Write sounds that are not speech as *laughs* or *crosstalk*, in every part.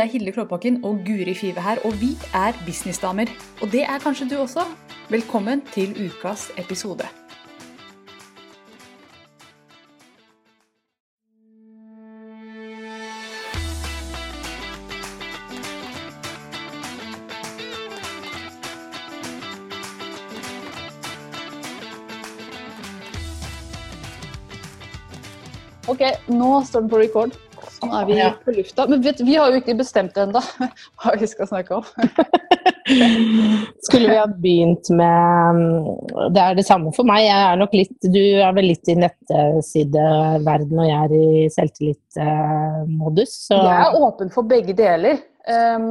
Det er Hilde Klåbakken og Guri Five her, og vi er businessdamer. Og det er kanskje du også. Velkommen til ukas episode. Ok, nå står den på record. Nå er vi Ja. på lufta. Men vet, vi har jo ikke bestemt ennå *laughs* hva vi skal snakke om. *laughs* Skulle vi ha begynt med mm, Det er det samme for meg. Jeg er nok litt, du er vel litt i nettsideverden, og jeg er i selvtillitsmodus. Så Jeg er åpen for begge deler. Um,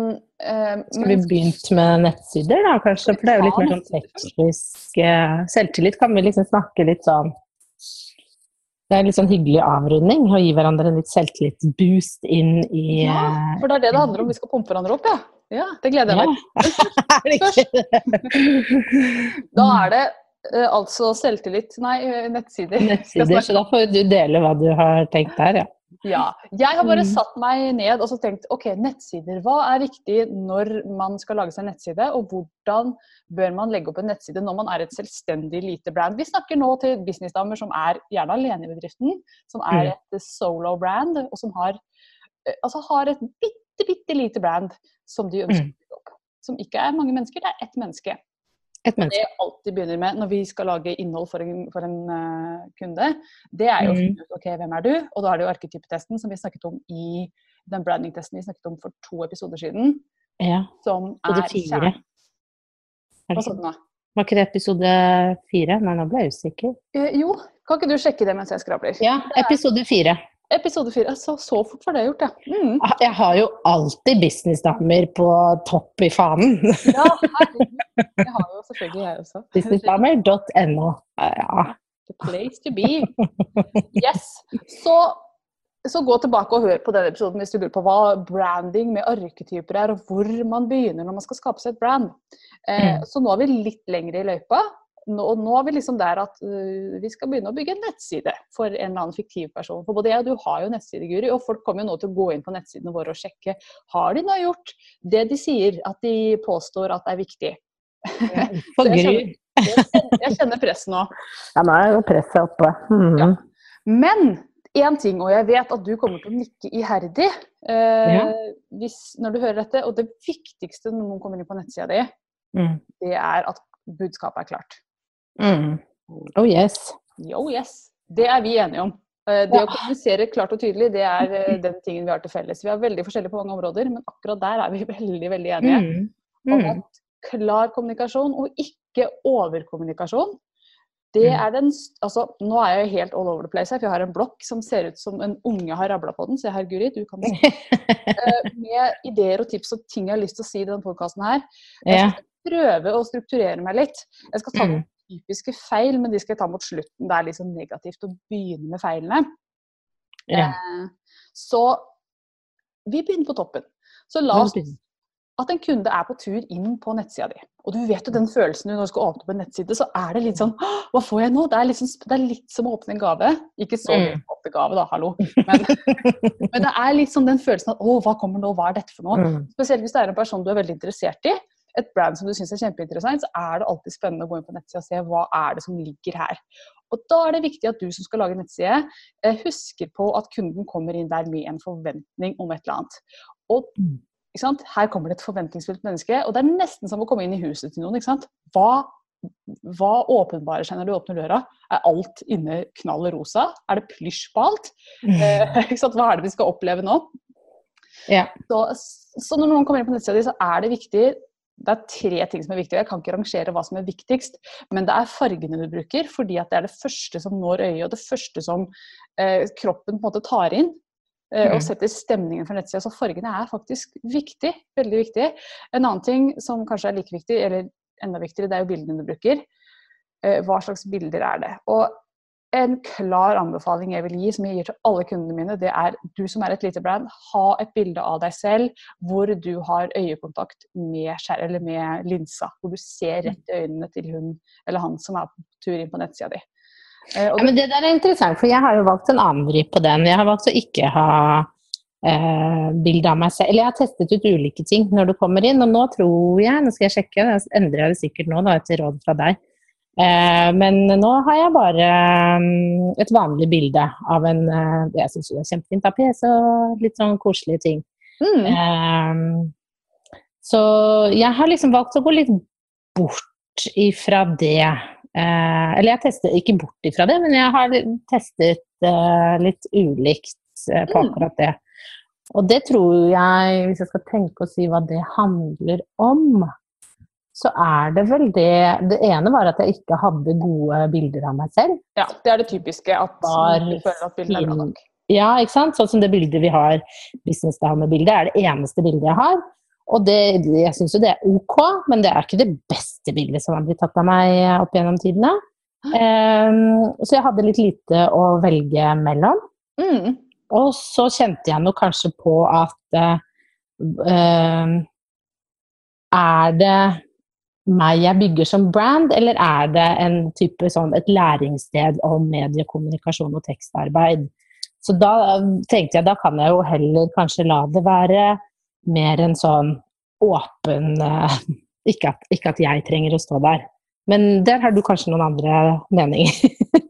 um, skulle vi begynt med nettsider, da kanskje? For det er jo litt mer sånn teknisk eh, Selvtillit kan vi liksom snakke litt sånn Det er litt sånn hyggelig avrunding å gi hverandre en litt selvtillitsboost inn i ja, for det er det det handler om. Vi skal pumpe hverandre opp, ja. ja det gleder jeg meg det? *laughs* Da er det eh, altså selvtillit Nei, eh, nettsider. nettsider, så da får du dele hva du har tenkt der, ja. Ja. Jeg har bare Mm. satt meg ned og så tenkt ok, nettsider. Hva er viktig når man skal lage seg en nettside, og hvordan bør man legge opp en nettside når man er et selvstendig lite brand? Vi snakker nå til businessdamer som er gjerne alene i bedriften, som er Mm. et solo brand, og som har, eh, altså har et bitte, bitte lite brand som de ønsker Mm. å bygge opp. Som ikke er mange mennesker, det er ett menneske. Et Det jeg alltid begynner med når vi skal lage innhold for en, for en uh, kunde, det er jo å Mm. finne ut ok, hvem er du? Og da er det jo arketypetesten som vi snakket om i den branding-testen vi snakket om for to episoder siden, Ja. som er fire. Hva sa du nå? Var ikke det episode fire? Nei, nå ble jeg usikker. Eh, jo, kan ikke du sjekke det mens jeg skrabler? Ja, episode fire. Episode fire. Så, så fort var det gjort, ja. Mm. Ah, Jeg har jo alltid businessdamer på topp i fanen. Ja, herregud. Det har selvfølgelig jeg også. Businessdamer.no. Ja. The place to be. Yes. Så, så gå tilbake og hør på den episoden hvis du lurer på hva branding med arketyper er, og hvor man begynner når man skal skape seg et brand. Eh, Mm. Så nå er vi litt lenger i løypa. Nå, og nå er vi liksom der at uh, vi skal begynne å bygge en nettside for en eller annen fiktiv person. For både jeg og du har jo nettside, Guri, og folk kommer jo nå til å gå inn på nettsidene våre og sjekke har de nå gjort det de sier at de påstår at er viktig. For *laughs* Så jeg. Jeg kjenner, press nå. Ja, nå er jo presset oppe. Mhm. Ja. Men én ting, og jeg vet at du kommer til å nikke iherdig eh, Ja. hvis, når du hører dette, og det viktigste når noen kommer inn på nettsida di, Mm. det er at budskapet er klart. Mm. Oh yes. Yo, yes. Det er vi enige om. Eh, Det Ja. å kommunisere klart og tydelig, det er eh, den tingen vi har til felles. Vi er veldig forskjellige på mange områder, men akkurat der er vi *laughs* veldig, veldig enige. Mm. Mm. at klar kommunikasjon, og ikke overkommunikasjon, det Mm. er den Altså, nå er jeg helt all over the place her, for jeg har en blokk som ser ut som en unge har rabla på den. Se her, Guri, du kan *laughs* se. Eh, Med ideer og tips og ting jeg har lyst til å si i denne podkasten her. Jeg skal prøve å strukturere meg litt. Jeg skal ta Mm. noen typiske feil, men de skal jeg ta mot slutten. Det er sånn negativt å begynne med feilene. Ja. Eh, Så vi begynner på toppen. Så la oss at en kunde er på tur inn på nettsida di. Og du vet jo den følelsen du når du skal åpne opp en nettside, så er det litt sånn Hva får jeg nå? Det er, sånn, det er litt som å åpne en gave. Ikke så mye Mm. å åpne gave, da, hallo. Men, *laughs* men det er litt sånn den følelsen at å, hva kommer nå? Hva er dette for noe? Mm. Spesielt hvis det er en person du er veldig interessert i. Et brand som du syns er kjempeinteressant, så er det alltid spennende å gå inn på nettsida og se hva er det som ligger her. Og da er det viktig at du som skal lage nettside, eh, husker på at kunden kommer inn der med en forventning om et eller annet. Og Mm. Her kommer det et forventningsfullt menneske, og det er nesten som å komme inn i huset til noen. Hva, hva åpenbarer seg når du åpner døra? Er alt inne knall rosa? Er det plysj på alt? Eh, *laughs* ikke sant? Hva er det vi skal oppleve nå? Ja. Så, så når noen kommer inn på nettsida di, så er det viktig det er tre ting som er viktig. Jeg kan ikke rangere hva som er viktigst, men det er fargene du bruker. Fordi det er det første som når øyet, og det første som eh, kroppen på en måte tar inn. Eh, og setter stemningen for nettsida. Så fargene er faktisk viktig. Veldig viktig. En annen ting som kanskje er like viktig, eller enda viktigere, det er jo bildene du bruker. Eh, hva slags bilder er det? Og en klar anbefaling jeg vil gi, som jeg gir til alle kundene mine, det er du som er et lite brand, ha et bilde av deg selv hvor du har øyekontakt med, skjær, eller med linsa. Hvor du ser rett i øynene til hun eller han som er på tur inn på nettsida di. Eh, Ja, men det der er interessant, for jeg har jo valgt en annen vri på den. Jeg har valgt å ikke ha eh, bilde av meg selv. Eller jeg har testet ut ulike ting når du kommer inn, og nå tror jeg, nå skal jeg sjekke, jeg endrer jeg det sikkert nå da, etter råd fra deg. Eh, men nå har jeg bare um, et vanlig bilde av en eh, Jeg syns det er kjempefint PC og litt sånn koselige ting. Mm. Eh, så jeg har liksom valgt å gå litt bort ifra det. Eh, eller jeg tester ikke bort ifra det, men jeg har testet eh, litt ulikt eh, på Mm. akkurat det. Og det tror jeg, hvis jeg skal tenke og si hva det handler om, så er det vel det Det ene var at jeg ikke hadde gode bilder av meg selv. Ja, det er det typiske. At Var du føler at bildet er bra nok. Ja, ikke sant? Sånn som det bildet vi har, businessdame-bildet, er det eneste bildet jeg har. Og det, jeg syns jo det er ok, men det er ikke det beste bildet som har blitt tatt av meg opp gjennom tidene. Um, så jeg hadde litt lite å velge mellom. Mm. Og så kjente jeg nå kanskje på at ehm, Er det meg jeg bygger som brand, eller er det en type sånn et læringssted om mediekommunikasjon og tekstarbeid? Så da tenkte jeg da kan jeg jo heller kanskje la det være mer en sånn åpen eh, *laughs* ikke, at, ikke at jeg trenger å stå der. Men der har du kanskje noen andre meninger. *laughs*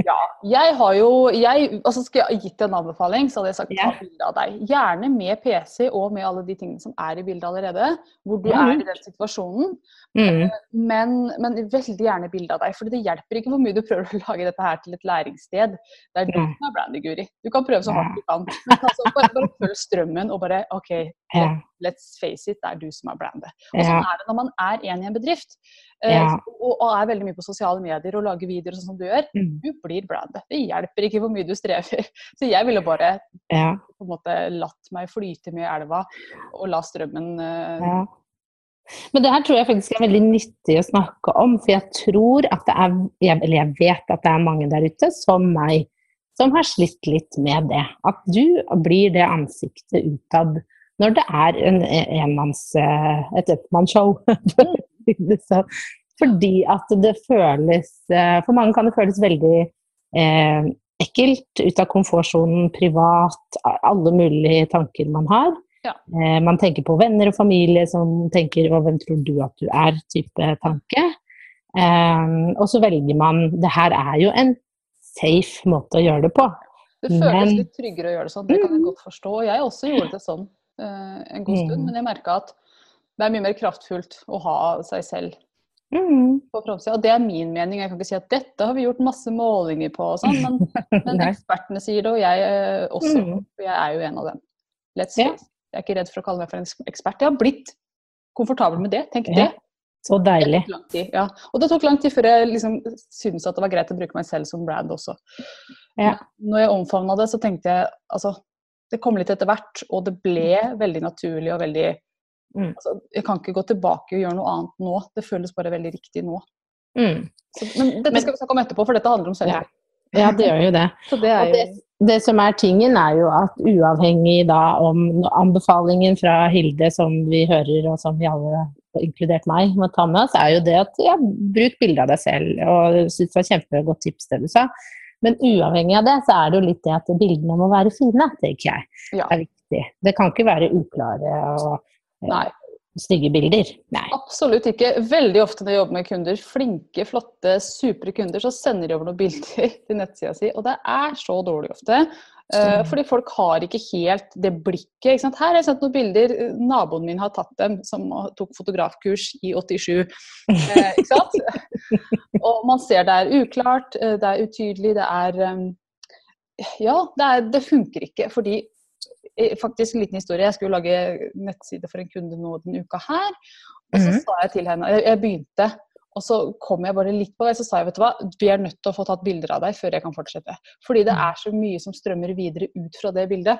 Ja. Jeg har jo jeg, altså Skulle jeg gitt en anbefaling, så hadde jeg sagt ta Ja. bilde av deg. Gjerne med PC og med alle de tingene som er i bildet allerede. Hvor du Mhm. er i den situasjonen. Mm. Men, men veldig gjerne bilde av deg. For det hjelper ikke hvor mye du prøver å lage dette her til et læringssted. Det er du som er brandy, Guri. Du kan prøve så hardt du kan. Men altså, bare, bare følg strømmen og bare OK, let's face it, det er du som er brandet. Og sånn er det når man er en i en bedrift. eh, og, og er veldig mye på sosiale medier og lager videoer sånn som du gjør. Mm. Du blir brandet. Det hjelper ikke hvor mye du strever. *laughs* Så jeg ville bare på en måte latt meg flyte med elva og la strømmen Ja. Men det her tror jeg faktisk er veldig nyttig å snakke om, for jeg tror at det er, eller jeg vet at det er mange der ute, som meg, som har slitt litt med det. At du blir det ansiktet utad når det er en enmanns, eh, et ettmannsshow. *laughs* sånn. Fordi at det føles eh, For mange kan det føles veldig eh, ekkelt, ut av komfortsonen, privat, alle mulige tanker man har. Ja. Eh, man tenker på venner og familie som tenker 'Å, hvem tror du at du er?' type tanke. Eh, og så velger man Det her er jo en safe måte å gjøre det på. Det føles Men- litt tryggere å gjøre det sånn, det kan jeg godt forstå. Jeg også gjorde det sånn eh, en god stund, Mm. men jeg merka at det er mye mer kraftfullt å ha seg selv Mm. på framsida. Og det er min mening. Jeg kan ikke si at dette har vi gjort masse målinger på og sånn, men, *laughs* men ekspertene sier det, og jeg eh, også. Mm. For jeg er jo en av dem. Let's face. Jeg er ikke redd for å kalle meg for en ekspert. Jeg har blitt komfortabel med det. Tenk Ja, det. Så deilig. tid, ja. Og det tok lang tid før jeg liksom syntes at det var greit å bruke meg selv som brand også. Ja. Når jeg omfavna det, så tenkte jeg altså Det kom litt etter hvert, og det ble veldig naturlig og veldig Mm. altså, Jeg kan ikke gå tilbake og gjøre noe annet nå. Det føles bare veldig riktig nå. Mm. Så, men dette Men- skal vi snakke om etterpå, for dette handler om Ja. Ja, det gjør jo det. *laughs* Så det jo det, det som er tingen, er jo at uavhengig da om anbefalingen fra Hilde, som vi hører, og som vi alle, inkludert meg, må ta med oss, er jo det at ja, bruk bilde av deg selv. Og jeg synes det var kjempegodt tips det du sa. Men uavhengig av det, så er det jo litt det at bildene må være fine, tenker jeg. Ja. er viktig. Det kan ikke være uklare og eh, Nei. Stygge bilder. Nei. Absolutt ikke. Veldig ofte når jeg jobber med kunder, flinke, flotte, supre kunder, så sender de over noen bilder *laughs* til nettsida si, og det er så dårlig ofte. Eh, Mm. fordi folk har ikke helt det blikket. Ikke sant? Her har jeg sendt noen bilder, eh, naboen min har tatt dem, som tok fotografkurs i 87. Uh, ikke sant? *laughs* og man ser det er uklart, eh, det er utydelig, det er um, Ja, det, er, det funker ikke. Fordi eh, faktisk en liten historie. Jeg skulle lage nettside for en kunde nå denne uka her. Og så Mhm. sa jeg til henne jeg, jeg begynte, og så kom jeg bare litt på vei. Så sa jeg vet du hva, vi er nødt til å få tatt bilder av deg før jeg kan fortsette. Fordi det Mhm. er så mye som strømmer videre ut fra det bildet.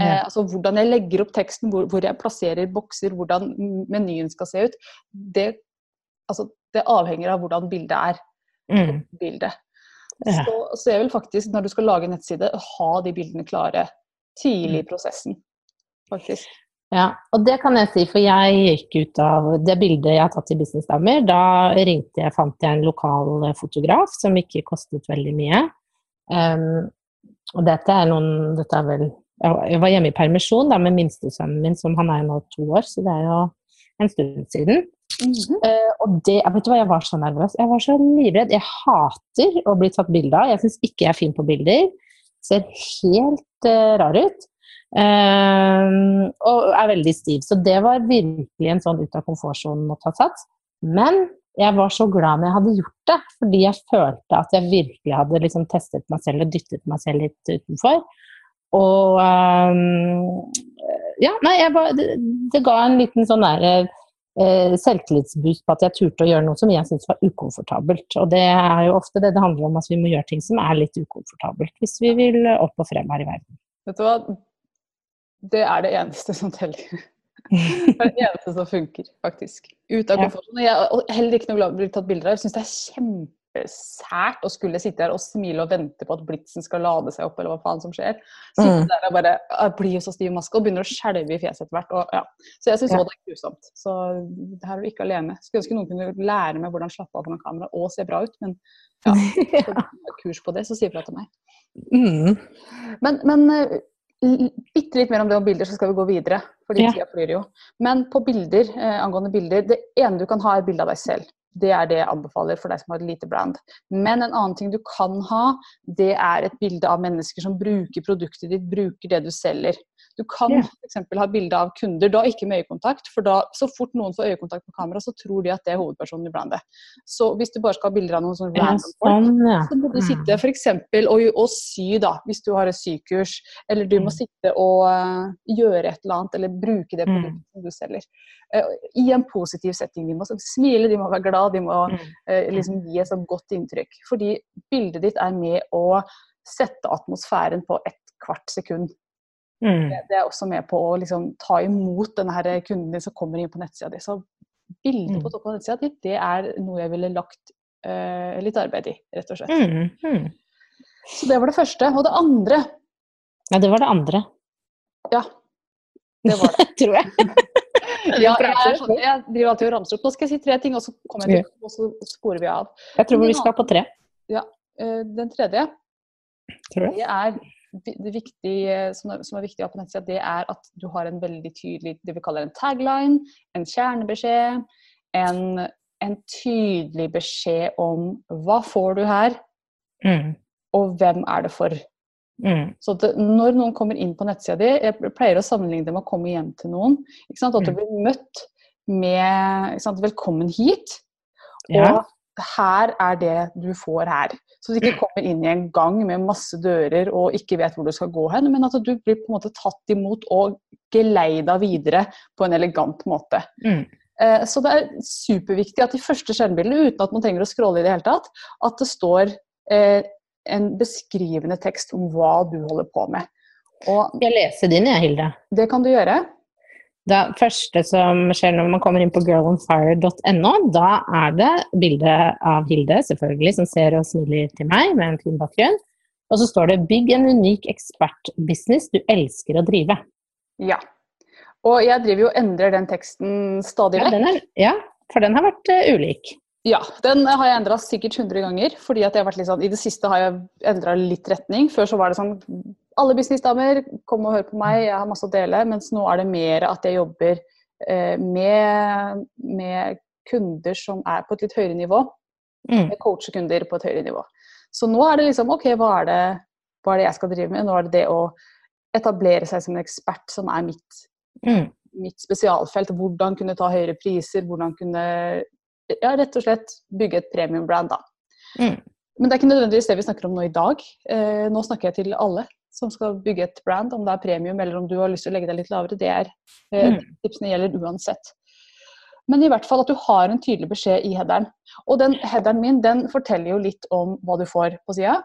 Eh, altså Hvordan jeg legger opp teksten, hvor, hvor jeg plasserer bokser, hvordan menyen skal se ut, det, altså, det avhenger av hvordan bildet er. Mm. bildet. Ja. Så, så jeg vil faktisk, når du skal lage en nettside, ha de bildene klare tidlig i Mm. prosessen. Faktisk. Ja, og det kan jeg si, for jeg gikk ut av det bildet jeg har tatt i Businessdamer. Da ringte jeg, fant jeg en lokal eh, fotograf som ikke kostet veldig mye. Um, og dette er, noen, dette er vel Jeg var hjemme i permisjon da, med minstesønnen min, som han er nå to år, så det er jo en stund siden. Mm -hmm. uh, og det, vet du hva, jeg var så nervøs. Jeg var så livredd. Jeg hater å bli tatt bilde av. Jeg syns ikke jeg er fin på bilder. Ser helt uh, rar ut. Uh, og er veldig stiv. Så det var virkelig en sånn ut av komfortsonen å ta sats. Men jeg var så glad når jeg hadde gjort det, fordi jeg følte at jeg virkelig hadde liksom testet meg selv og dyttet meg selv litt utenfor. Og um, Ja, nei, bare, det, det, ga en liten sånn derre selvtillitsboost på at jeg turte å gjøre noe som jeg syntes var ukomfortabelt. Og det er jo ofte det det handler om, at vi må gjøre ting som er litt ukomfortabelt hvis vi vil opp og frem her i verden. Vet du hva, det er det eneste som teller. *laughs* Det er det eneste som funker, faktisk. Ut av komfortsonen. Jeg er heller ikke noe glad i å bli tatt bilder av. Jeg syns det er kjempe sært å skulle sitte her og smile og vente på at blitsen skal lade seg opp, eller hva faen som skjer. Sitte mm. der og bare blir jo så stiv maske og begynner å skjelve i fjeset etter hvert. Og, ja. Så jeg syns òg ja. det er grusomt. Så her er du ikke alene. Skulle ønske noen kunne lære meg hvordan slappe av foran kamera og se bra ut, men ja, *laughs* skal kurs på det, så si ifra til meg. Mm. Men, men eh, bitte litt mer om det om bilder, så skal vi gå videre. Fordi ja. tida flyr jo. Men på bilder, eh, angående bilder, det ene du kan ha, er bilde av deg selv. Det er det jeg anbefaler for deg som har et lite brand. Men en annen ting du kan ha, det er et bilde av mennesker som bruker produktet ditt, bruker det du selger. Du kan yeah. f.eks. ha bilde av kunder, da ikke med øyekontakt. For da, så fort noen får øyekontakt på kamera, så tror de at det er hovedpersonen i brandet. Så hvis du bare skal ha bilder av noen sånn random folk, sånn, så må du sitte mm. f.eks. Og, og sy, da, hvis du har et sykurs. Eller du må mm. sitte og uh, gjøre et eller annet, eller bruke det mm. produktet som du selger. Uh, I en positiv setting. De må smile, de må være glad, de må uh, liksom gi et så godt inntrykk. Fordi bildet ditt er med å sette atmosfæren på et kvart sekund. Mm. Det, er også med på å liksom, ta imot denne her kunden din som kommer inn på nettsida di. Så bildet mm. på toppen av nettsida di, det er noe jeg ville lagt uh, litt arbeid i, rett og slett. Mm. mm. Så det var det første. Og det andre Ja, det var det andre. Ja. Det var det. *laughs* Tror jeg. *laughs* ja, jeg, sånn, jeg, driver alltid og ramser opp. Nå skal jeg si tre ting, og så, jeg til, og så sporer vi av. Jeg tror vi skal på tre. Ja. Uh, den tredje, det er det viktige, som, er, som er viktig på nettsida, det er at du har en veldig tydelig det vi kaller en tagline, en kjernebeskjed, en, en tydelig beskjed om hva får du her, mm. og hvem er det for. Mm. Så det, når noen kommer inn på nettsida di, jeg pleier å sammenligne det med å komme hjem til noen. At du mm. blir møtt med 'velkommen hit'. Ja. Og her er det du får her. Så du ikke kommer inn i en gang med masse dører og ikke vet hvor du skal gå hen, men at du blir på en måte tatt imot og geleida videre på en elegant måte. Mm. Eh, så det er superviktig at de første skjermbildene, uten at man trenger å scrolle i det hele tatt, at det står eh, en beskrivende tekst om hva du holder på med. Og, jeg leser din, jeg, Hilde. Det kan du gjøre. Det første som skjer når man kommer inn på girlonfire.no, da er det bilde av Hilde, selvfølgelig, som ser og smiler til meg med en fin bakgrunn. Og så står det 'Bygg en unik ekspertbusiness du elsker å drive'. Ja. Og jeg driver jo og endrer den teksten stadig vekk. Ja, ja, for den har vært uh, ulik. Ja, den har jeg endra sikkert 100 ganger. fordi at jeg har vært litt sånn, I det siste har jeg endra litt retning. Før så var det sånn alle businessdamer, kom og hør på meg, jeg har masse å dele. Mens nå er det mer at jeg jobber eh, med, med, kunder som er på et litt høyere nivå. Mm. Jeg coacher kunder på et høyere nivå. Så nå er det liksom OK, hva er det, hva er det jeg skal drive med? Nå er det det å etablere seg som en ekspert som er mitt, mm. mitt spesialfelt. Hvordan kunne ta høyere priser, hvordan kunne ja, rett og slett bygge et premium-brand, da. Mm. Men det er ikke nødvendigvis det vi snakker om nå i dag. Eh, nå snakker jeg til alle som skal bygge et brand, om det er premium eller om du har lyst til å legge deg litt lavere, det er eh, mm. tipsene gjelder uansett. Men i hvert fall at du har en tydelig beskjed i headeren. Og den headeren min den forteller jo litt om hva du får på sida.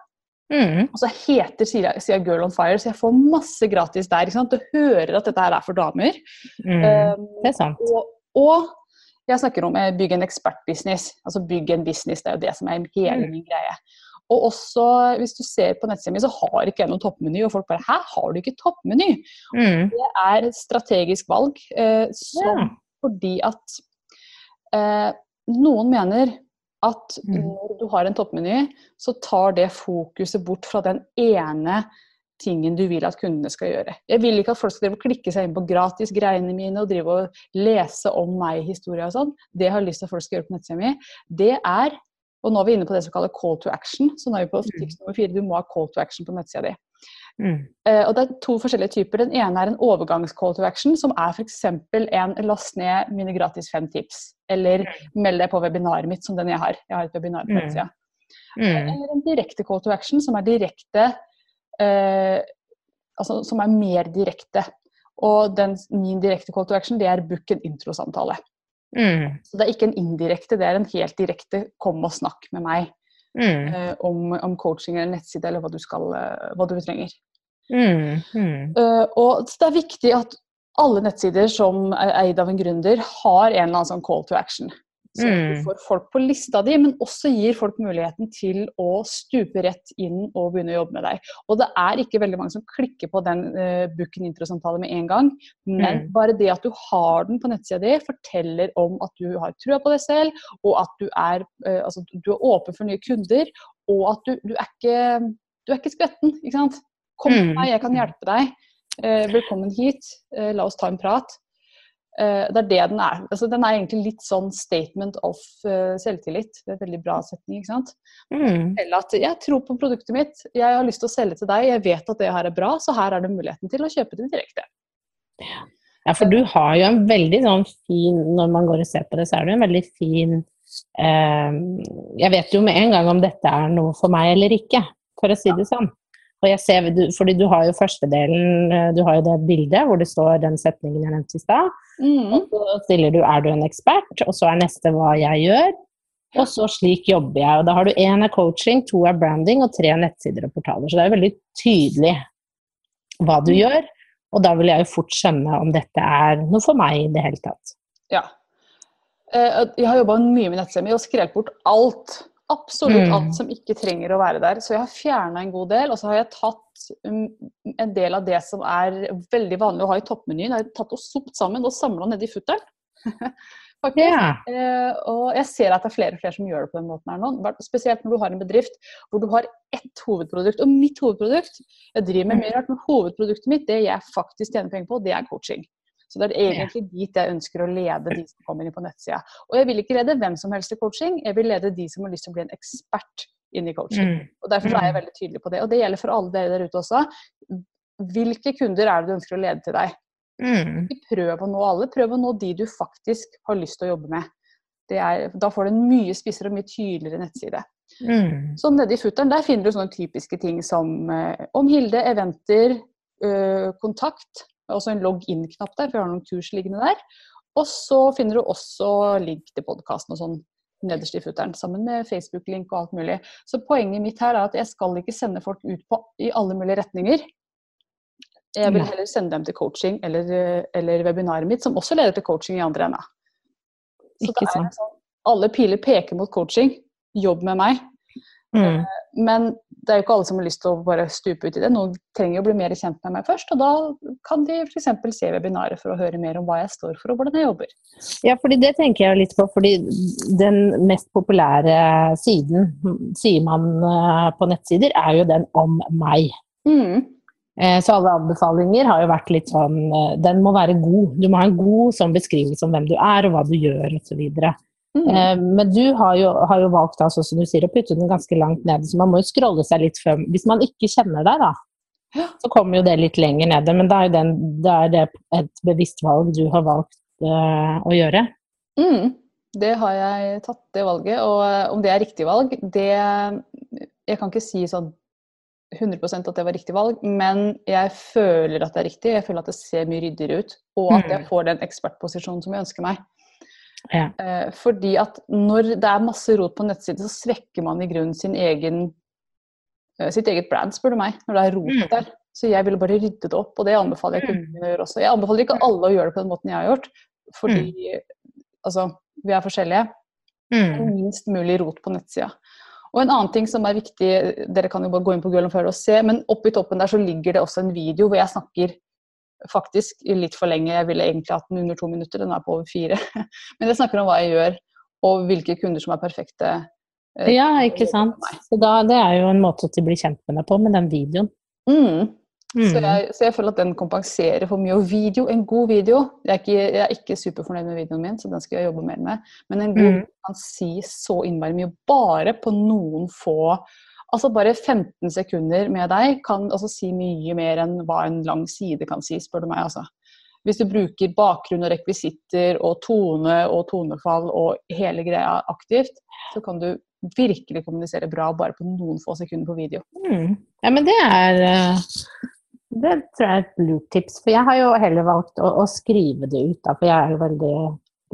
Mm. Og så heter sida, Girl on Fire, så jeg får masse gratis der. Du hører at dette her er for damer. Mm. Um, det er sant. Og, og, jeg snakker om å eh, bygge en ekspertbusiness. Altså bygge en business, det er jo det som er hele mm. min greie. Og også, hvis du ser på nettsiden min, så har ikke jeg noen toppmeny. Og folk bare 'hæ, har du ikke toppmeny?' Mm. Det er et strategisk valg eh, som, ja. fordi at eh, noen mener at mm. når du har en toppmeny, så tar det fokuset bort fra den ene tingen du vil at kundene skal gjøre. Jeg vil ikke at folk skal klikke seg inn på gratis greiene mine og drive og lese om meg-historier og sånn. Det jeg har lyst til at folk skal gjøre på nettsida mi, det er Og nå er vi inne på det som kalles call to action. Så nå er vi på tips nummer fire. Du må ha call to action på nettsida di. Mm. Eh, og Det er to forskjellige typer. Den ene er en overgangs-call to action, som er f.eks. en last ned mine gratis fem tips. Eller meld deg på webinaret mitt, som den jeg har. Jeg har et webinar på Mm. nettsida. Mm. Eller en direkte call to action, som er direkte eh, Altså som er mer direkte. Og den, min direkte call to action, det er book en introsamtale. Mm. Så det er ikke en indirekte, det er en helt direkte kom og snakk med meg Mm. eh, om, om coaching eller nettside eller hva du, skal, eh, hva du trenger. Mm. Eh, og det er viktig at alle nettsider som er eid av en gründer, har en eller annen sånn call to action. Så du Mm. får folk på lista di, men også gir folk muligheten til å stupe rett inn og begynne å jobbe med deg. Og det er ikke veldig mange som klikker på den uh, Booken intro-samtale med en gang, men Mm. bare det at du har den på nettsida di, forteller om at du har trua på deg selv, og at du er, uh, altså, du er åpen for nye kunder, og at du, du, er, ikke, du er ikke skvetten. Ikke sant? Kom til Mm. meg, jeg kan hjelpe deg. Eh, velkommen hit, la oss ta en prat. Eh, det er det den er. Altså, den er egentlig litt sånn statement of uh, selvtillit. Det er en veldig bra setning. ikke sant? Mm. Eller at jeg tror på produktet mitt, jeg har lyst til å selge til deg, jeg vet at det her er bra, så her er det muligheten til å kjøpe det direkte. Ja, for du har jo en veldig sånn fin Når man går og ser på det, så er det en veldig fin eh, Jeg vet jo med en gang om dette er noe for meg eller ikke, for å si det sånn. Og jeg ser, du, fordi du har jo første delen, eh, du har jo det bildet hvor det står den setningen jeg nevnte i stad. Mm. Og så stiller du 'er du en ekspert', og så er neste 'hva jeg gjør'. Og så 'slik jobber jeg'. Og da har du én er coaching, to er branding og tre er nettsider og portaler. Så det er veldig tydelig hva du gjør. Og da vil jeg jo fort skjønne om dette er noe for meg i det hele tatt. Ja. Eh, Jeg har jobba mye med nettsider, og skrevet bort alt. Absolutt Mm. alt som ikke trenger å være der. Så jeg har fjerna en god del, og så har jeg tatt um, en del av det som er veldig vanlig å ha i toppmenyen. Jeg har tatt og sopt sammen og samla nedi futteren. *laughs* Faktisk. Eh, og jeg ser at det er flere og flere som gjør det på den måten her nå. Spesielt når du har en bedrift hvor du har ett hovedprodukt. Og mitt hovedprodukt Jeg driver med Mm. mye rart, men hovedproduktet mitt, det jeg faktisk tjener penger på, det er coaching. Så det er egentlig dit jeg ønsker å lede de som kommer inn på nettsida. Og jeg vil ikke lede hvem som helst i coaching, jeg vil lede de som har lyst til å bli en ekspert inn i coaching. Mm. Og Derfor er jeg veldig tydelig på det. Og det gjelder for alle dere der ute også. Hvilke kunder er det du ønsker å lede til deg? Mm. Ikke prøv å nå alle, prøv å nå de du faktisk har lyst til å jobbe med. Det er, da får du en mye spissere og mye tydeligere nettside. Mm. Så nedi futteren der finner du sånne typiske ting som eh, om Hilde, eventer, eh, kontakt. Også en logg-inn-knapp der, for jeg har noen kurs liggende der. Og så finner du også link til podkasten og sånn nederst i futteren, sammen med Facebook-link og alt mulig. Så poenget mitt her er at jeg skal ikke sende folk ut på, i alle mulige retninger. Jeg vil heller sende dem til coaching eller, eller webinaret mitt, som også leder til coaching i andre enda. Så det er sånn, alle piler peker mot coaching. Jobb med meg. Mm. Men det er jo ikke alle som har lyst til å bare stupe ut i det. Noen trenger å bli mer kjent med meg først, og da kan de f.eks. se webinaret for å høre mer om hva jeg står for og hvordan jeg jobber. Ja, fordi det tenker jeg litt på, fordi den mest populære siden, sier man eh, på nettsider, er jo den om meg. Mm. Eh, Så alle anbefalinger har jo vært litt sånn eh, Den må være god. Du må ha en god sånn beskrivelse om hvem du er og hva du gjør osv. Mm. Eh, Men du har jo, har jo valgt altså, som du sier, å putte den ganske langt nede, så man må jo scrolle seg litt før Hvis man ikke kjenner deg, da, så kommer jo det litt lenger nede. Men da er, den, da er det et bevisst valg du har valgt uh, å gjøre. Mm. Det har jeg tatt, det valget. Og eh, om det er riktig valg, det Jeg kan ikke si sånn 100% at det var riktig valg, men jeg føler at det er riktig. Jeg føler at det ser mye ryddigere ut, og at jeg Mm. får den ekspertposisjonen som jeg ønsker meg. Ja. Eh, fordi at når det er masse rot på nettsiden, så svekker man i grunnen sin egen, eh, sitt eget brand, spør du meg, når det er rot Mm. der. Så jeg ville bare rydde det opp, og det anbefaler jeg kundene å gjøre også. Jeg anbefaler ikke alle å gjøre det på den måten jeg har gjort, fordi altså, vi er forskjellige. Mm. Minst mulig rot på nettsida. Og en annen ting som er viktig, dere kan jo bare gå inn på Google og se, men oppi toppen der så ligger det også en video hvor jeg snakker faktisk litt for lenge. Jeg ville egentlig hatt den under to minutter, den er på over fire. *laughs* Men jeg snakker om hva jeg gjør, og hvilke kunder som er perfekte. eh, Ja, ikke sant. Så da, det er jo en måte å bli kjent med deg på, med den videoen. Mm. Mm. Så, jeg, så, jeg, føler at den kompenserer for mye. Og video, en god video Jeg er ikke, jeg er ikke superfornøyd med videoen min, så den skal jeg jobbe mer med. Men en god mm. kan si så innmari mye. Bare på noen få Altså bare 15 sekunder med deg kan altså si mye mer enn hva en lang side kan si, spør du meg. altså. Hvis du bruker bakgrunn og rekvisitter og tone og tonefall og hele greia aktivt, så kan du virkelig kommunisere bra bare på noen få sekunder på video. Mm. Ja, men det er eh, det tror jeg er et lurt tips. For jeg har jo heller valgt å, å skrive det ut, da, for jeg er jo veldig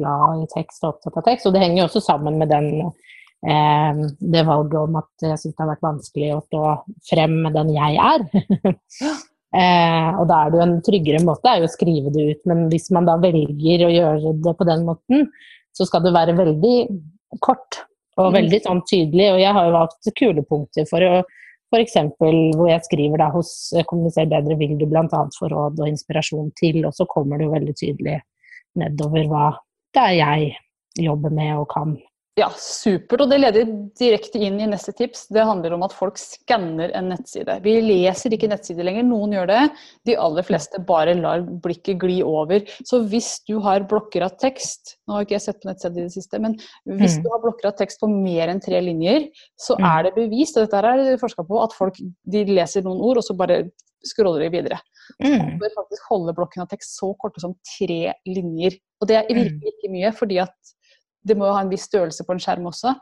glad i tekst og opptatt av tekst. Og det henger jo også sammen med den, det valget om at jeg syns det har vært vanskelig å stå frem med den jeg er. *laughs* eh, og da er det jo en tryggere måte er jo å skrive det ut, men hvis man da velger å gjøre det på den måten, så skal det være veldig kort og mm. veldig sånn tydelig. Og jeg har jo valgt kulepunkter for å F.eks. hvor jeg skriver da hos eh, Kommuniser bedre vil du bl.a. få råd og inspirasjon til, og så kommer det jo veldig tydelig nedover hva det er jeg jobber med og kan. Ja, supert. Og det leder direkte inn i neste tips. Det handler om at folk skanner en nettside. Vi leser ikke nettsider lenger, noen gjør det. De aller fleste bare lar blikket gli over. Så hvis du har blokker av tekst, nå har ikke jeg sett på nettsider i det siste, men hvis mm. du har blokker av tekst på mer enn tre linjer, så mm. er det bevist, og dette er forska på, at folk de leser noen ord, og så bare scroller de videre. Mm. Bør faktisk holde blokken av tekst så korte som tre linjer. Og det er mm. virkelig ikke mye, fordi at det må jo ha en viss størrelse på en skjerm også.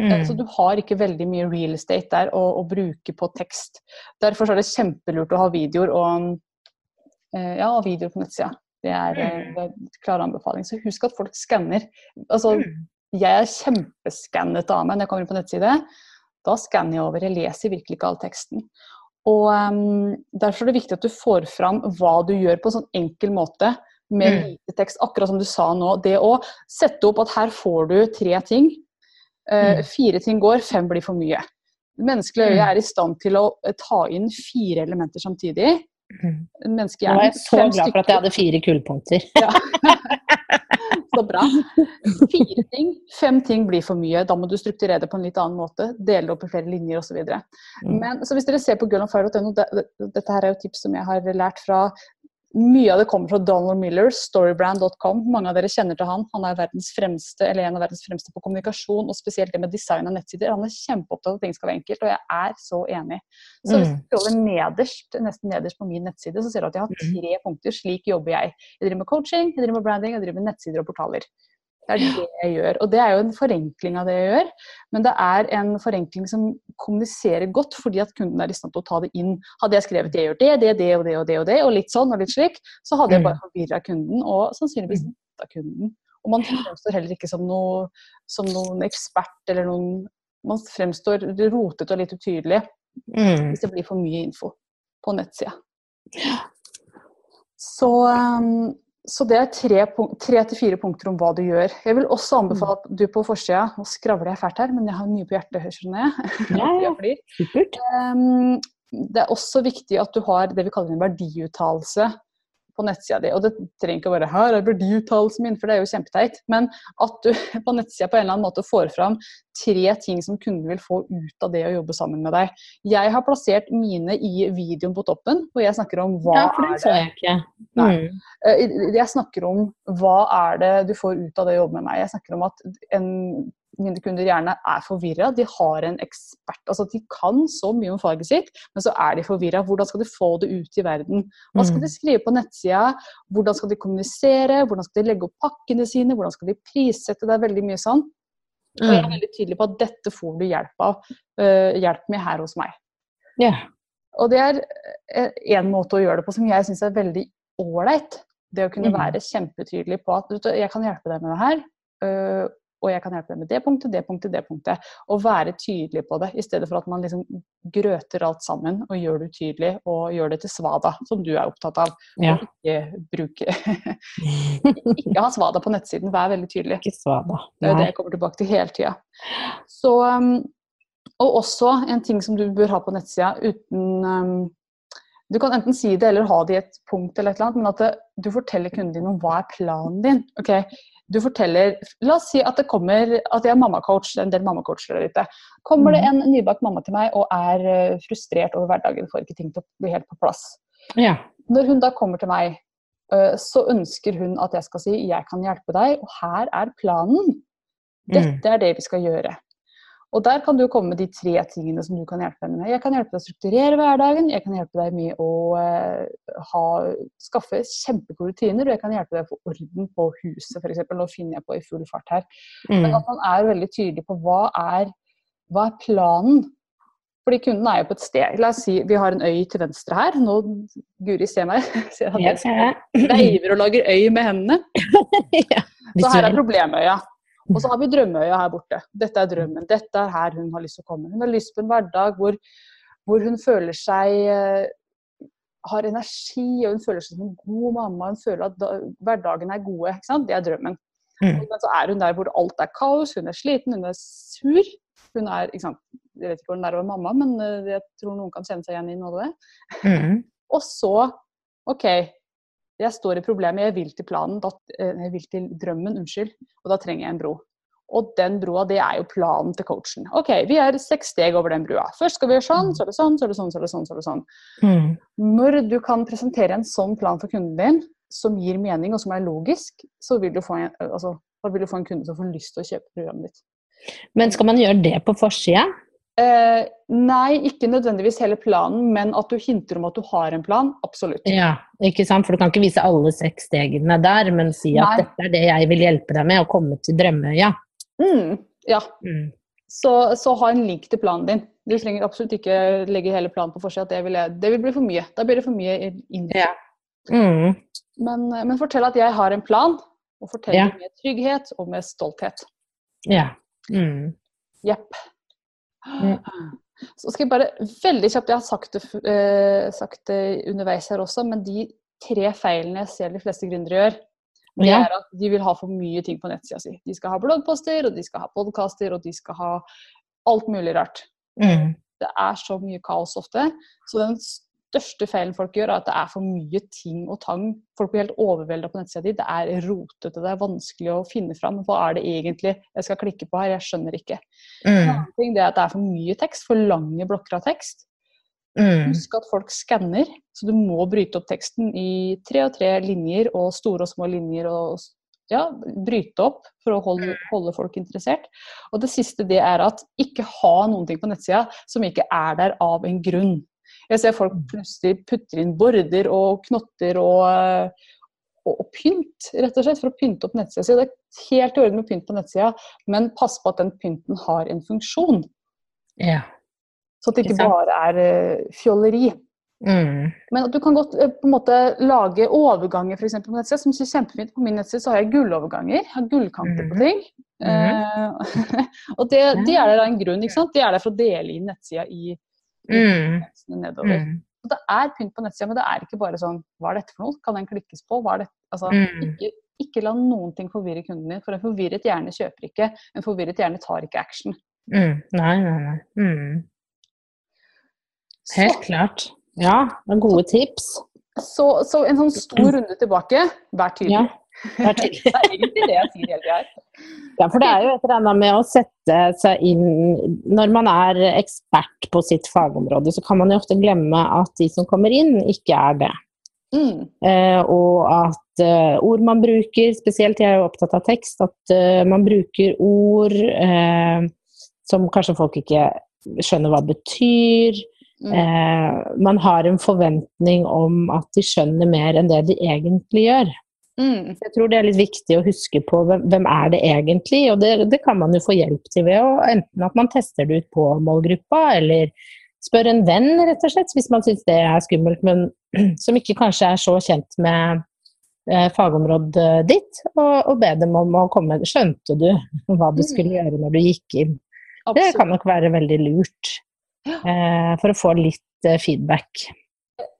Eh, mm. Så du har ikke veldig mye real estate der å, å, bruke på tekst. Derfor er det kjempelurt å ha videoer og, eh, ja, videoer på nettsida. Det er, en mm. klar anbefaling. Så husk at folk skanner. Altså, mm. jeg er kjempeskannet av meg når jeg kommer inn på nettside. Da skanner jeg over. Jeg leser virkelig ikke all teksten. Og um, Derfor er det viktig at du får fram hva du gjør på en sånn enkel måte med mm. lite tekst. Akkurat som du sa nå. Det å sette opp at her får du tre ting. Uh, fire ting går, fem blir for mye. Menneskelige øye mm. er i stand til å eh, ta inn fire elementer samtidig. Nå er jeg så glad for at jeg hadde fire kullpunkter. Ja. *laughs* så bra. Fire ting, fem ting blir for mye. Da må du strukturere det på en litt annen måte. Dele det opp i flere linjer osv. videre Men så hvis dere ser på girlonfire.no, dette her er jo tips som jeg har lært fra mye av det kommer fra Donald Miller, storybrand.com. Mange av dere kjenner til han. Han er verdens fremste, eller en av verdens fremste på kommunikasjon, og spesielt det med design av nettsider. Han er kjempeopptatt av at ting skal være enkelt, og jeg er så enig. Så hvis mm. du scroller nederst, nesten nederst på min nettside, så ser du at jeg har mm. tre punkter. Slik jobber jeg. Jeg driver med coaching, jeg driver med branding, jeg driver med nettsider og portaler. Det er det jeg gjør. Og det er jo en forenkling av det jeg gjør, men det er en forenkling som kommuniserer godt fordi at kunden er i stand til å ta det inn. Hadde jeg skrevet det gjør det, det, det og det og det og det, og litt sånn og litt slik, så hadde jeg bare mm. forvirra kunden og sannsynligvis mm. kunden. Og man fremstår heller ikke som, noe, som noen ekspert eller noen Man fremstår rotete og litt utydelig mm. hvis det blir for mye info på nettsida. Så um, så det er tre, tre, til fire punkter om hva du gjør. Jeg vil også anbefale at du på forsida Nå skravler jeg fælt her, men jeg har mye på hjertet, skjønner jeg. *laughs* Ja. Supert. Um, det er også viktig at du har det vi kaller en verdiuttalelse på nettsida di. Og det trenger ikke å være her er verdiuttalelsen min, for det er jo kjempeteit. Men at du *laughs* på nettsida på en eller annen måte får fram tre ting som kunden vil få ut av det å jobbe sammen med deg. Jeg har plassert mine i videoen på toppen, hvor jeg snakker om hva ja, for det så jeg ikke. Nei. Mm. Eh, jeg snakker om hva er det du får ut av det å jobbe med meg. Jeg snakker om at en mine kunder gjerne er forvirra. De har en ekspert. altså De kan så mye om faget sitt, men så er de forvirra. Hvordan skal de få det ut i verden? Hva skal de mm. skrive på nettsida? Hvordan skal de kommunisere? Hvordan skal de legge opp pakkene sine? Hvordan skal de prissette? Det er veldig mye sånn. Og jeg er mm. veldig tydelig på at dette får du hjelp av. Uh, hjelp med her hos meg. Yeah. Og det er én eh, måte å gjøre det på som jeg syns er veldig ålreit. Det å kunne mm. være kjempetydelig på at jeg kan hjelpe deg med det her. Uh, og jeg kan hjelpe deg med det punktet, det punktet, det punktet. Og være tydelig på det, i stedet for at man liksom grøter alt sammen og gjør det utydelig og gjør det til svada, som du er opptatt av. Ja. Og ikke bruke *laughs* Ikke ha svada på nettsiden, vær veldig tydelig. Ikke svada. Det er det jeg kommer tilbake til hele tida. Så um, Og også en ting som du bør ha på nettsida uten um, du kan enten si det eller ha det i et punkt, eller et eller annet, men at det, du forteller kunden din om hva er planen din. Ok, du forteller La oss si at det kommer at jeg er mammacoach, en del mammacoacher der ute. Kommer det mm. en nybakt mamma til meg og er eh, frustrert over hverdagen, får ikke ting til å bli helt på plass. Ja. Når hun da kommer til meg, øh, så ønsker hun at jeg skal si 'jeg kan hjelpe deg', og her er planen. Dette er det vi skal gjøre. Og der kan du komme med de tre tingene som du kan hjelpe henne med. Jeg kan hjelpe deg å strukturere hverdagen, jeg kan hjelpe deg med å eh, ha, skaffe kjempegode rutiner, og jeg kan hjelpe deg å få orden på huset, f.eks. Nå finner jeg på i full fart her. Men Mm. at man er veldig tydelig på hva er, hva er planen. Fordi kunden er jo på et sted. La oss si vi har en øy til venstre her. Nå, Guri ser meg. *laughs* Ser Jeg veiver og lager øy med hendene. *laughs* ja. Så her er problemøya. Og så har vi drømmeøya her borte. Dette er drømmen. Dette er her hun har lyst til å komme. Hun har lyst på en hverdag hvor, hvor hun føler seg eh, har energi, og hun føler seg som en god mamma. Hun føler at da, hverdagen er gode. Ikke sant? Det er drømmen. Mm. Men så er hun der hvor alt er kaos, hun er sliten, hun er sur. Hun er, ikke sant? Jeg vet ikke hvordan det er å være mamma, men eh, jeg tror noen kan kjenne seg igjen i noe av det. Mm. *laughs* Og så, OK, jeg står i problemet, jeg vil til planen, da, eh, jeg vil til drømmen, unnskyld, og da trenger jeg en bro. Og den broa, det er jo planen til coachen. OK, vi er seks steg over den brua. Først skal vi gjøre sånn, så er det sånn, så er det sånn, så er det sånn. så er det sånn. Mm. Når du kan presentere en sånn plan for kunden din, som gir mening og som er logisk, så vil du få en, altså, vil du få en kunde som får lyst til å kjøpe programmet ditt. Men skal man gjøre det på forsida? Eh, nei, ikke nødvendigvis hele planen, men at du hinter om at du har en plan, absolutt. Ja, ikke sant? For du kan ikke vise alle seks stegene der, men si at Nei. dette er det jeg vil hjelpe deg med, å komme til drømmeøya. Mm, ja, Mm. så, så ha en link til planen din. Du trenger absolutt ikke legge hele planen på forsida. Det, det vil bli for mye. Da blir det for mye inn. Ja. Mm. Men, men fortell at jeg har en plan, og fortell Ja. med trygghet og med stolthet. ja. Mm. Jepp. Mm. Så skal jeg bare veldig kjapt, jeg har sagt det, eh, sagt det underveis her også, men de tre feilene jeg ser de fleste gründere gjør, det er at de vil ha for mye ting på nettsida si. De skal ha bloggposter, og de skal ha podkaster, og de skal ha alt mulig rart. Mm. Det er så mye kaos ofte. Så den største feilen folk gjør, er at det er for mye ting og tang. Folk blir helt overvelda på nettsida di. Det er rotete, det er vanskelig å finne fram. Hva er det egentlig jeg skal klikke på her? Jeg skjønner ikke. En Mm. annen ting er at det er for mye tekst, for lange blokker av tekst. Mm. Husk at folk skanner, så du må bryte opp teksten i tre og tre linjer og store og små linjer. og ja, Bryte opp for å holde, holde folk interessert. Og det siste det er at ikke ha noen ting på nettsida som ikke er der av en grunn. Jeg ser folk plutselig putter inn border og knotter og, eh, og, og pynt, rett og slett, for å pynte opp nettsida si. Det er helt i orden med pynt på nettsida, men pass på at den pynten har en funksjon. Ja. Så at det Ikke bare er eh, fjolleri. Mm. Men at du kan godt eh, på en måte lage overganger for eksempel, på nettsida, som synes kjempefint. På min nettside så har jeg gulloverganger. Jeg har gullkanter på Mhm. ting. Mm. Eh, *laughs* og det, det er der av en grunn. ikke sant? Det er der for å dele inn nettsida i, i Mm. nedover. Mm. Og det er pynt på nettsida, men det er ikke bare sånn Hva er dette for noe? Kan den klikkes på? Hva er dette? Altså, Mm. ikke, ikke la noen ting forvirre kunden din, for en forvirret hjerne kjøper ikke. En forvirret hjerne tar ikke action. Mm. Nei, nei, nei. Mm. Helt klart. Ja, det er gode tips. så, så en sånn stor runde tilbake. Vær tydelig. Ja, er. *laughs* Det er egentlig det jeg sier hele tida. Ja, for det er jo et eller annet med å sette seg inn Når man er ekspert på sitt fagområde, så kan man jo ofte glemme at de som kommer inn, ikke er det. Mm. Eh, og at eh, ord man bruker, spesielt jeg er jo opptatt av tekst, at eh, man bruker ord eh, som kanskje folk ikke skjønner hva betyr. Mm. Eh, man har en forventning om at de skjønner mer enn det de egentlig gjør. Mm. Jeg tror det er litt viktig å huske på hvem, hvem er det egentlig, og det, det kan man jo få hjelp til ved å enten at man tester det ut på målgruppa, eller spør en venn, rett og slett, hvis man syns det er skummelt, men *clears throat* som ikke kanskje er så kjent med eh, fagområdet ditt, og, og be dem om å komme Skjønte du *laughs* hva du skulle gjøre når du gikk inn? Det kan nok være veldig lurt, eh, for å få litt eh, feedback.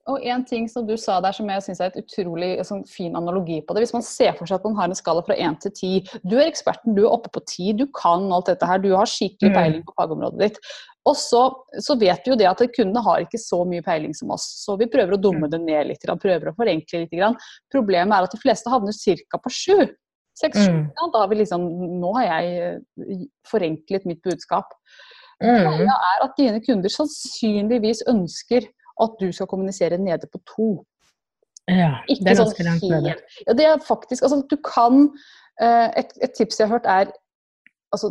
Og en ting som du sa der som jeg syns er et utrolig sånn, fin analogi på det. Hvis man ser for seg at man har en skala fra 1 til 10. Du er eksperten, du er oppe på 10, du kan alt dette her. Du har skikkelig Mm. peiling på fagområdet ditt. Og så, så vet vi jo det at kundene har ikke så mye peiling som oss. Så vi prøver å dumme det ned litt, prøver å forenkle litt. Problemet er at de fleste havner ca. på 7. 6-7. Mm. Da har vi liksom Nå har jeg eh, forenklet mitt budskap. Mm. Greia er at dine kunder sannsynligvis ønsker at du skal kommunisere nede på to. Ja, Ikke det er sånn langt nede. Ja, det er faktisk Altså, du kan eh, et, et tips jeg har hørt, er Altså,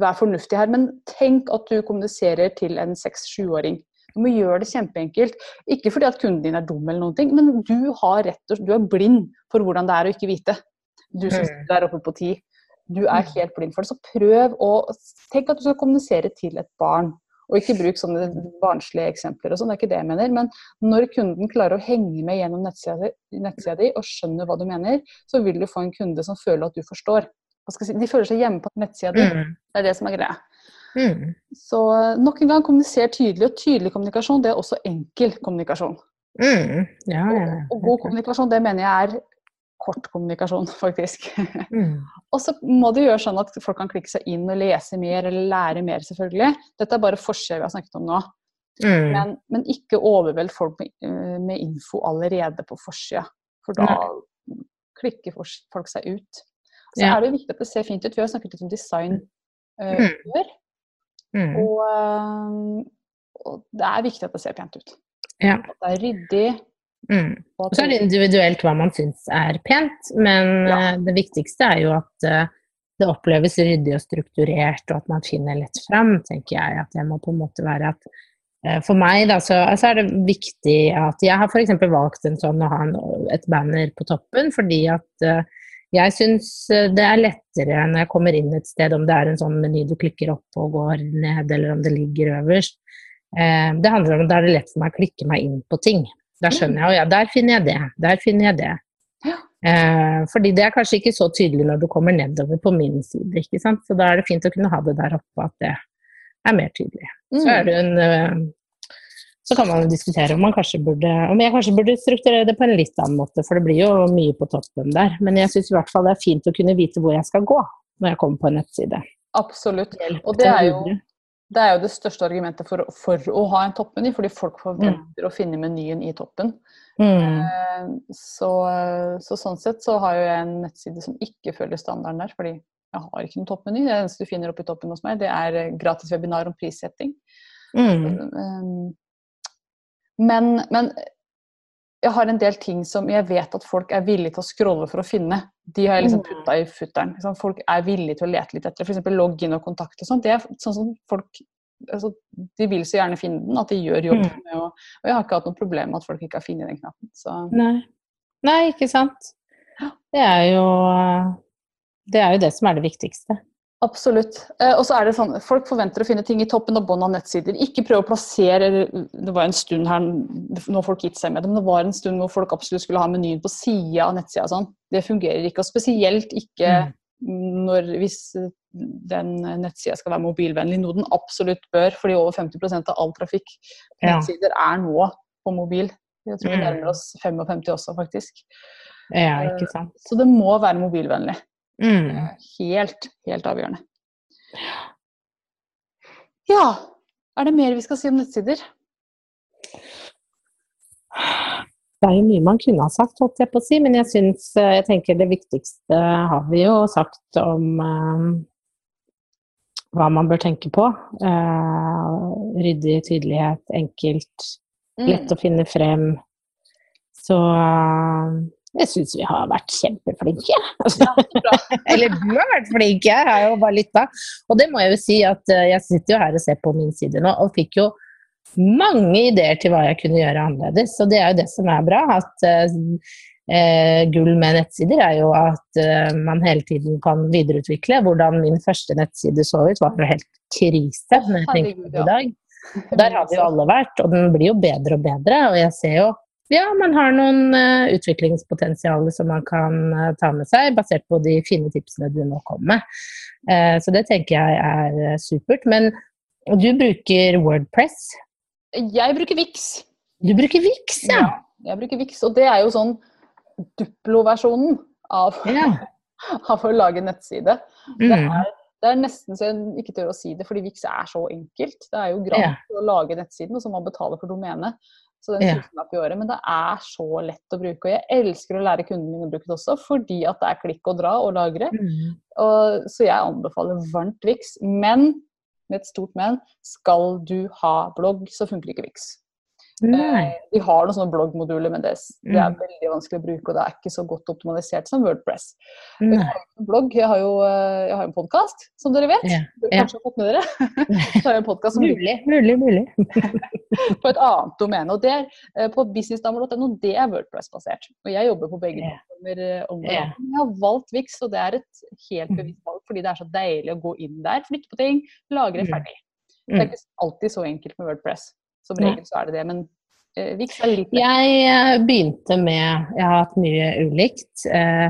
vær fornuftig her, men tenk at du kommuniserer til en seks-sjuåring. Du må gjøre det kjempeenkelt. Ikke fordi at kunden din er dum, eller noen ting, men du, har rett og, du er blind for hvordan det er å ikke vite. Du som Mm. sitter der oppe på ti. Du er helt blind for det. Så prøv å Tenk at du skal kommunisere til et barn. Og ikke bruk sånne barnslige eksempler og sånn, det er ikke det jeg mener. Men når kunden klarer å henge med gjennom nettsida di, og skjønner hva du mener, så vil du få en kunde som føler at du forstår. Si, de føler seg hjemme på nettsida di. Mm. Det er det som er greia. Mm. Så nok en gang, kommuniser tydelig. Og tydelig kommunikasjon, det er også enkel kommunikasjon. Mm. Ja, ja, ja. Og god kommunikasjon, det mener jeg er kort kommunikasjon, *laughs* faktisk. Mm. Og så må du gjøre sånn at folk kan klikke seg inn og lese mer, eller lære mer, selvfølgelig. Dette er bare forskjell vi har snakket om nå. Mm. Men, men ikke overveld folk med, eh, med info allerede på forsida, for da klikker folk seg ut. Så Ja. er det viktig at det ser fint ut. Vi har snakket litt om design uh, Mm. før. Mm. Og, eh, og det er viktig at det ser pent ut. Ja. At det er ryddig. Mm. Og så er det individuelt hva man syns er pent, men Ja. eh, det viktigste er jo at eh, det oppleves ryddig og strukturert, og at man finner lett fram, tenker jeg. At det må på en måte være at eh, For meg da, så, altså er det viktig at Jeg har f.eks. valgt en sånn å ha en, et banner på toppen, fordi at uh, jeg syns det er lettere når jeg kommer inn et sted, om det er en sånn meny du klikker opp og går ned, eller om det ligger øverst. Uh, det handler om at da er det lett for meg å klikke meg inn på ting. Da skjønner jeg og ja, der finner jeg det, der finner jeg det. Ja. Eh, fordi det er kanskje ikke så tydelig når du kommer nedover på min side, ikke sant. Så da er det fint å kunne ha det der oppe, at det er mer tydelig. Så Mm. er det en eh, så kan man diskutere om, man kanskje burde, om jeg kanskje burde strukturere det på en litt annen måte, for det blir jo mye på toppen der. Men jeg syns i hvert fall det er fint å kunne vite hvor jeg skal gå når jeg kommer på en nettside. Absolutt. Og det er jo. Det er jo det største argumentet for, for å ha en toppmeny, fordi folk forventer å finne menyen i toppen. Mm. Eh, Så, så sånn sett så har jo jeg en nettside som ikke følger standarden der, fordi jeg har ikke noen toppmeny. Det eneste du finner oppe i toppen hos meg, det er eh, gratis webinar om prissetting. Mm. Um, Men, men jeg har en del ting som jeg vet at folk er villige til å scrolle for å finne. De har jeg liksom Mm. putta i futteren. Liksom. Folk er villige til å lete litt etter f.eks. login og kontakt og sånt. Det er sånn som folk altså, De vil så gjerne finne den at de gjør jobben Mm. med å Og jeg har ikke hatt noe problem med at folk ikke har funnet den knappen. Så Nei. Nei, ikke sant. Det er jo det er jo det som er det viktigste. Absolutt. Eh, og så er det sånn, Folk forventer å finne ting i toppen og bånn av nettsider. Ikke prøv å plassere Det var en stund her, nå folk gitt seg med det, men det var en stund hvor folk absolutt skulle ha menyen på sida av nettsida. Sånn. Det fungerer ikke. Og spesielt ikke når, hvis den nettsida skal være mobilvennlig, noe den absolutt bør, fordi over 50 av all trafikk på Ja. nettsider er nå på mobil. Jeg tror vi Mm. nærmer oss 55 også, faktisk. Ja, ikke sant. Så det må være mobilvennlig. Mm. Helt, helt avgjørende. Ja, er det mer vi skal si om nettsider? Det er jo mye man kunne ha sagt, holdt jeg på å si, men jeg synes, Jeg tenker det viktigste har vi jo sagt om eh, hva man bør tenke på. Eh, ryddig, tydelighet, enkelt, Mm. lett å finne frem. Så eh, jeg syns vi har vært kjempeflinke. Eller du har vært flink, jeg har jo bare lytta. Og det må jeg jo si at eh, jeg sitter jo her og ser på min side nå, og fikk jo mange ideer til hva jeg kunne gjøre annerledes. Og det er jo det som er bra. at eh, eh, gull med nettsider er jo at eh, man hele tiden kan videreutvikle. Hvordan min første nettside så ut, var jo helt krise når jeg tenker på det i dag. Der har vi jo alle vært, og den blir jo bedre og bedre. Og jeg ser jo ja, man har noen uh, utviklingspotensial som man kan uh, ta med seg, basert på de fine tipsene du nå kom med. Uh, så det tenker jeg er eh, supert. Men du bruker Wordpress. Jeg bruker Vix. Du bruker Vix, ja. Jeg bruker Vix, og det er jo sånn Duplo-versjonen av, Ja. *laughs* av å lage nettside. Det Mm. er, det er nesten så jeg ikke tør å si det, fordi Vix er så enkelt. Det er jo gratis å lage nettsiden, og så må man betale for domenet. Så det er en tusenlapp i året, Men det er så lett å bruke. Og jeg elsker å lære kundene mine å bruke det også, fordi at det er klikk og dra og lagre. Mm. Og, så jeg anbefaler varmt Vix. Men, med et stort men, skal du ha blogg, så funker ikke Vix. Nei. De har noen sånne bloggmoduler, men det, det er Mm. veldig vanskelig å bruke, og det er ikke så godt optimalisert som Wordpress. Nei. Jeg har en blogg, jeg har jo eh, jeg har en podkast, som dere vet. Ja, Dere ja. kanskje har fått med dere. *laughs* Så har jeg en podkast som Mulig, mulig, mulig. *laughs* på et annet domene. og det eh, På businessdamer.no, det er Wordpress-basert. Og jeg jobber på begge Ja. plattformer. eh. Jeg har valgt Vix, og det er et helt Mm. bevisst valg, fordi det er så deilig å gå inn der, flytte på ting, lagre Mm. ferdig. Det er ikke alltid så enkelt med Wordpress. Som regel så er det det, men eh, er litt. Jeg eh, begynte med Jeg har hatt mye ulikt. eh,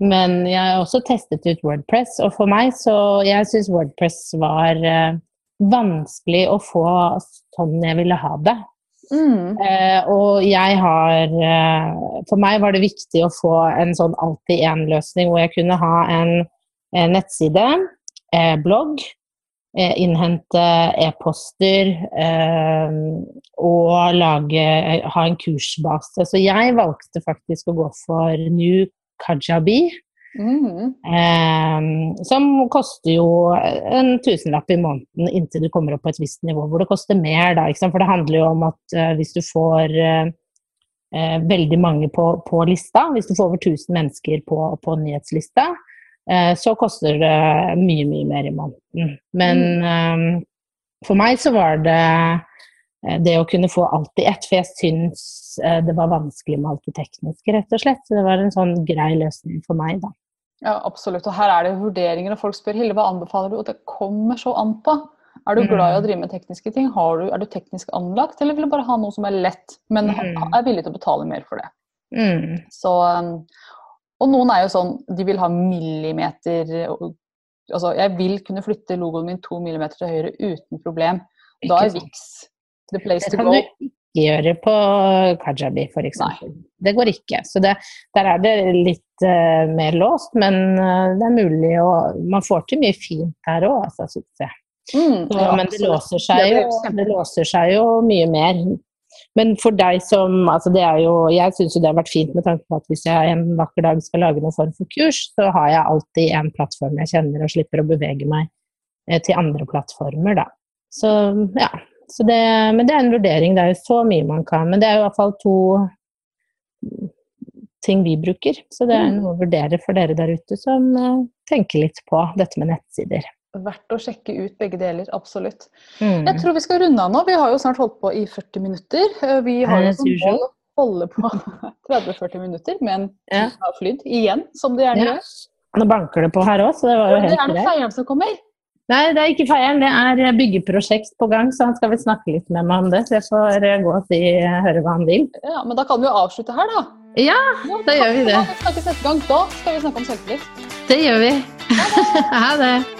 Men jeg har også testet ut Wordpress, og for meg så Jeg syns Wordpress var eh, vanskelig å få sånn jeg ville ha det. Mm. Eh, og jeg har eh, For meg var det viktig å få en sånn alltid-én-løsning hvor jeg kunne ha en, en nettside, eh, blogg, innhente e-poster eh, og lage, ha en kursbase. Så jeg valgte faktisk å gå for New Kajabi. Mm. Eh, som koster jo en tusenlapp i måneden inntil du kommer opp på et visst nivå, hvor det koster mer. Da, ikke sant? For det handler jo om at eh, hvis du får eh, eh, veldig mange på, på lista, hvis du får over 1000 mennesker på, på nyhetslista, eh, så koster det mye, mye mer i måneden. Men eh, for meg så var det eh, det å kunne få alt i ett, for jeg syns eh, det var vanskelig med alt det tekniske, rett og slett. Så det var en sånn grei løsning for meg, da. Ja, absolutt. Og her er det vurderinger, og folk spør Hille, hva anbefaler du? Og det kommer så an på. Er du glad i å Mm. drive med tekniske ting? Har du, er du teknisk anlagt, eller vil du bare ha noe som er lett, men Mm. er villig til å betale mer for det? Mm. Så, um, og noen er jo sånn, de vil ha millimeter Altså, jeg vil kunne flytte logoen min to millimeter til høyre uten problem. Da er. Vix the place to go. Det kan du ikke gjøre på Kajabi, f.eks. Det går ikke. Så det, der er det litt uh, mer låst, men uh, det er mulig å Man får til mye fint her òg, altså, syns jeg. Mm, ja, men det låser, jo, det låser seg jo mye mer. Men for deg som altså det er jo, Jeg syns det har vært fint med tanke på at hvis jeg en vakker dag skal lage noen form for kurs, så har jeg alltid en plattform jeg kjenner og slipper å bevege meg eh, til andre plattformer, da. Så ja. Så det, men det er en vurdering. Det er jo så mye man kan. Men det er jo i hvert fall to ting vi bruker. Så det er noe å vurdere for dere der ute som eh, tenker litt på dette med nettsider. Verdt å sjekke ut begge deler, absolutt. Mm. Jeg tror vi skal runde av nå. Vi har jo snart holdt på i 40 minutter. Eh, Vi har jo som mål å holde på *laughs* 30-40 minutter, men Ja. har flydd igjen, som det gjerne Ja. gjør. Nå banker det på her òg, så det var jo helt greit. det er nok feieren som kommer. Nei, det er ikke feieren, det er byggeprosjekt på gang, så han skal vel snakke litt med meg om det. Så jeg får eh, gå og si, høre hva han vil. Ja, Men da kan vi jo avslutte her, da. Ja, da gjør vi det. Da vi. Da skal vi snakke om selvtillit. Det gjør vi. Ha det. *laughs*